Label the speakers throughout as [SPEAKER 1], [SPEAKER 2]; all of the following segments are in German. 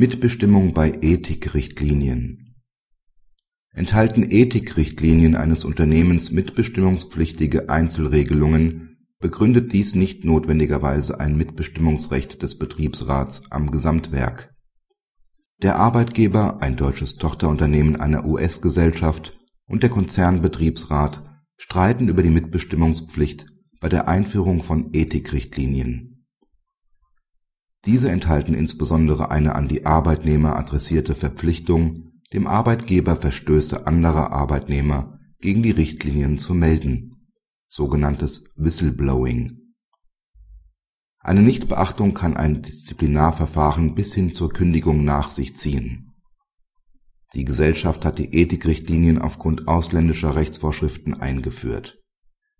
[SPEAKER 1] Mitbestimmung bei Ethikrichtlinien Enthalten Ethikrichtlinien eines Unternehmens mitbestimmungspflichtige Einzelregelungen, begründet dies nicht notwendigerweise ein Mitbestimmungsrecht des Betriebsrats am Gesamtwerk. Der Arbeitgeber, ein deutsches Tochterunternehmen einer US-Gesellschaft, und der Konzernbetriebsrat streiten über die Mitbestimmungspflicht bei der Einführung von Ethikrichtlinien diese enthalten insbesondere eine an die Arbeitnehmer adressierte Verpflichtung, dem Arbeitgeber Verstöße anderer Arbeitnehmer gegen die Richtlinien zu melden (sogenanntes Whistleblowing). Eine Nichtbeachtung kann ein Disziplinarverfahren bis hin zur Kündigung nach sich ziehen. Die Gesellschaft hat die Ethikrichtlinien aufgrund ausländischer Rechtsvorschriften eingeführt.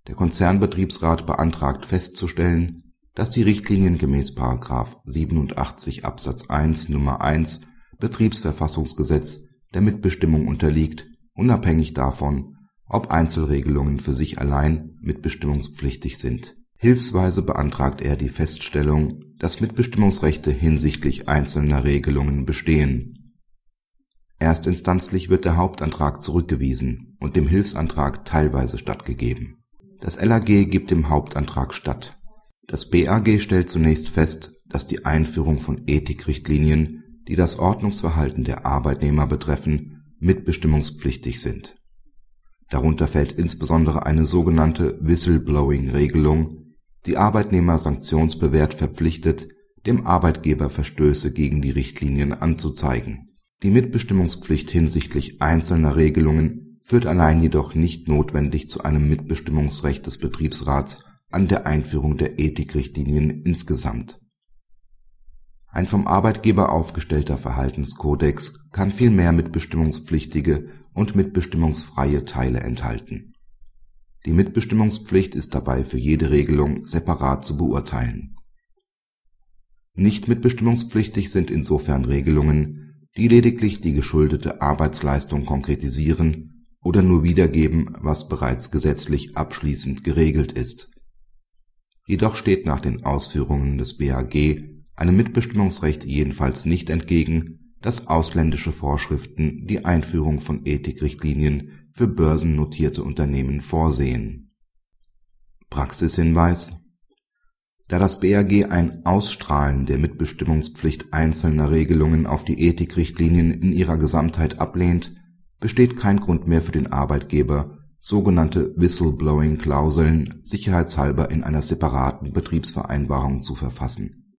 [SPEAKER 1] Der Konzernbetriebsrat beantragt festzustellen dass die Richtlinien gemäß § 87 Absatz 1 Nr. 1 Betriebsverfassungsgesetz der Mitbestimmung unterliegt, unabhängig davon, ob Einzelregelungen für sich allein mitbestimmungspflichtig sind. Hilfsweise beantragt er die Feststellung, dass Mitbestimmungsrechte hinsichtlich einzelner Regelungen bestehen. Erstinstanzlich wird der Hauptantrag zurückgewiesen und dem Hilfsantrag teilweise stattgegeben. Das LAG gibt dem Hauptantrag statt das BAG stellt zunächst fest, dass die Einführung von Ethikrichtlinien, die das Ordnungsverhalten der Arbeitnehmer betreffen, mitbestimmungspflichtig sind. Darunter fällt insbesondere eine sogenannte Whistleblowing-Regelung, die Arbeitnehmer sanktionsbewehrt verpflichtet, dem Arbeitgeber Verstöße gegen die Richtlinien anzuzeigen. Die Mitbestimmungspflicht hinsichtlich einzelner Regelungen führt allein jedoch nicht notwendig zu einem Mitbestimmungsrecht des Betriebsrats an der Einführung der Ethikrichtlinien insgesamt. Ein vom Arbeitgeber aufgestellter Verhaltenskodex kann vielmehr mitbestimmungspflichtige und mitbestimmungsfreie Teile enthalten. Die Mitbestimmungspflicht ist dabei für jede Regelung separat zu beurteilen. Nicht mitbestimmungspflichtig sind insofern Regelungen, die lediglich die geschuldete Arbeitsleistung konkretisieren oder nur wiedergeben, was bereits gesetzlich abschließend geregelt ist Jedoch steht nach den Ausführungen des BAG einem Mitbestimmungsrecht jedenfalls nicht entgegen, dass ausländische Vorschriften die Einführung von Ethikrichtlinien für börsennotierte Unternehmen vorsehen. Praxishinweis Da das BAG ein Ausstrahlen der Mitbestimmungspflicht einzelner Regelungen auf die Ethikrichtlinien in ihrer Gesamtheit ablehnt, besteht kein Grund mehr für den Arbeitgeber sogenannte Whistleblowing-Klauseln sicherheitshalber in einer separaten Betriebsvereinbarung zu verfassen